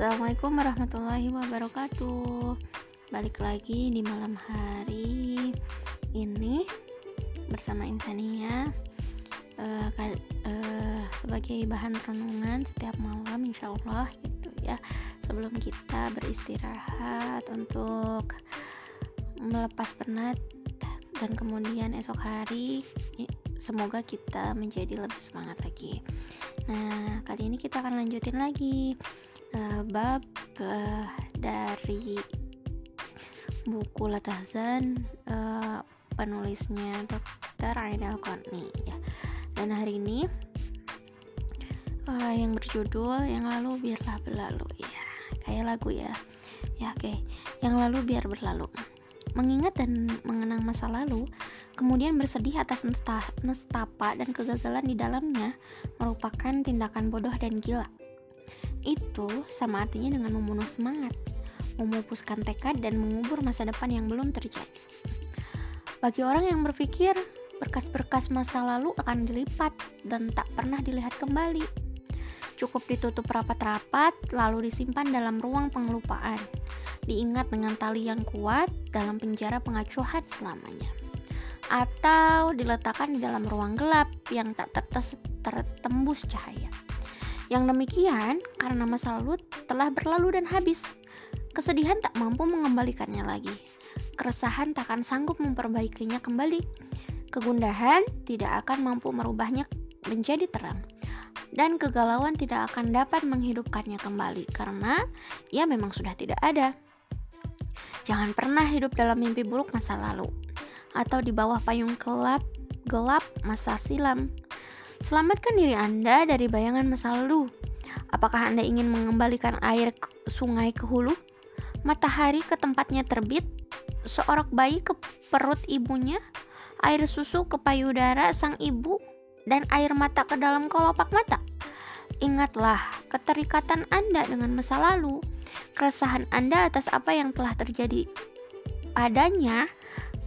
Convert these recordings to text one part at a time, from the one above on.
Assalamualaikum warahmatullahi wabarakatuh. Balik lagi di malam hari ini bersama Insania uh, uh, sebagai bahan renungan setiap malam insya Allah gitu ya sebelum kita beristirahat untuk melepas penat dan kemudian esok hari semoga kita menjadi lebih semangat lagi. Nah, kali ini kita akan lanjutin lagi uh, bab uh, dari buku Latahzan uh, penulisnya Dr. Ain al ya. Dan hari ini uh, yang berjudul yang lalu biarlah berlalu ya. Kayak lagu ya. Ya oke. Okay. Yang lalu biar berlalu. Mengingat dan mengenang masa lalu, kemudian bersedih atas nestapa dan kegagalan di dalamnya merupakan tindakan bodoh dan gila itu sama artinya dengan membunuh semangat, memupuskan tekad dan mengubur masa depan yang belum terjadi. Bagi orang yang berpikir berkas-berkas masa lalu akan dilipat dan tak pernah dilihat kembali. Cukup ditutup rapat-rapat lalu disimpan dalam ruang pengelupaan. Diingat dengan tali yang kuat dalam penjara pengacuhan selamanya. Atau diletakkan di dalam ruang gelap yang tak tertembus cahaya. Yang demikian karena masa lalu telah berlalu dan habis. Kesedihan tak mampu mengembalikannya lagi. Keresahan tak akan sanggup memperbaikinya kembali. Kegundahan tidak akan mampu merubahnya menjadi terang. Dan kegalauan tidak akan dapat menghidupkannya kembali karena ia memang sudah tidak ada. Jangan pernah hidup dalam mimpi buruk masa lalu atau di bawah payung gelap gelap masa silam. Selamatkan diri Anda dari bayangan masa lalu. Apakah Anda ingin mengembalikan air ke sungai ke hulu? Matahari ke tempatnya terbit? Seorang bayi ke perut ibunya? Air susu ke payudara sang ibu? Dan air mata ke dalam kelopak mata? Ingatlah keterikatan Anda dengan masa lalu, keresahan Anda atas apa yang telah terjadi padanya,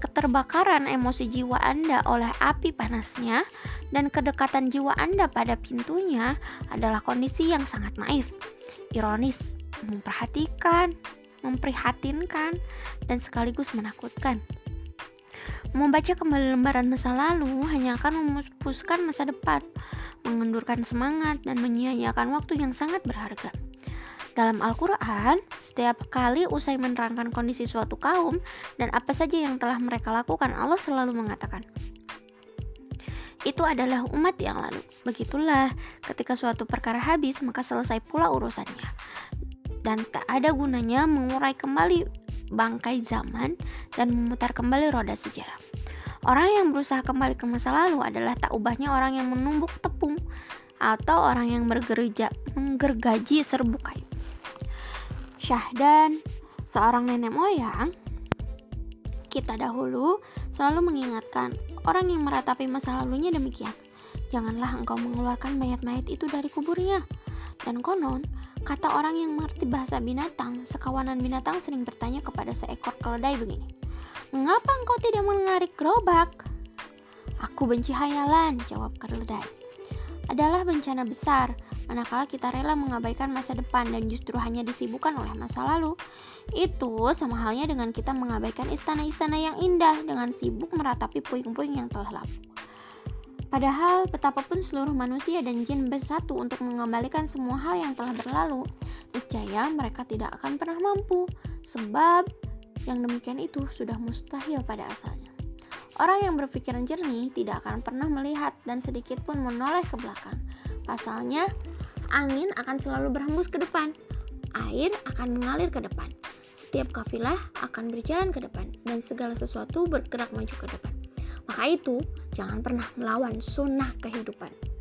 keterbakaran emosi jiwa Anda oleh api panasnya dan kedekatan jiwa Anda pada pintunya adalah kondisi yang sangat naif, ironis, memperhatikan, memprihatinkan, dan sekaligus menakutkan. Membaca kembali lembaran masa lalu hanya akan memupuskan masa depan, mengendurkan semangat, dan menyia-nyiakan waktu yang sangat berharga. Dalam Al-Quran, setiap kali usai menerangkan kondisi suatu kaum dan apa saja yang telah mereka lakukan, Allah selalu mengatakan, itu adalah umat yang lalu. Begitulah, ketika suatu perkara habis, maka selesai pula urusannya. Dan tak ada gunanya mengurai kembali bangkai zaman dan memutar kembali roda sejarah. Orang yang berusaha kembali ke masa lalu adalah tak ubahnya orang yang menumbuk tepung atau orang yang bergereja menggergaji serbuk kayu. Syahdan, seorang nenek moyang, kita dahulu selalu mengingatkan orang yang meratapi masa lalunya demikian. Janganlah engkau mengeluarkan mayat-mayat itu dari kuburnya. Dan konon, kata orang yang mengerti bahasa binatang, sekawanan binatang sering bertanya kepada seekor keledai begini. Mengapa engkau tidak menarik gerobak? Aku benci hayalan, jawab keledai. Adalah bencana besar, manakala kita rela mengabaikan masa depan dan justru hanya disibukkan oleh masa lalu. Itu sama halnya dengan kita mengabaikan istana-istana yang indah dengan sibuk meratapi puing-puing yang telah lapu. Padahal betapapun seluruh manusia dan jin bersatu untuk mengembalikan semua hal yang telah berlalu, niscaya mereka tidak akan pernah mampu, sebab yang demikian itu sudah mustahil pada asalnya. Orang yang berpikiran jernih tidak akan pernah melihat dan sedikit pun menoleh ke belakang. Pasalnya, angin akan selalu berhembus ke depan, air akan mengalir ke depan. Setiap kafilah akan berjalan ke depan dan segala sesuatu bergerak maju ke depan. Maka itu, jangan pernah melawan sunnah kehidupan.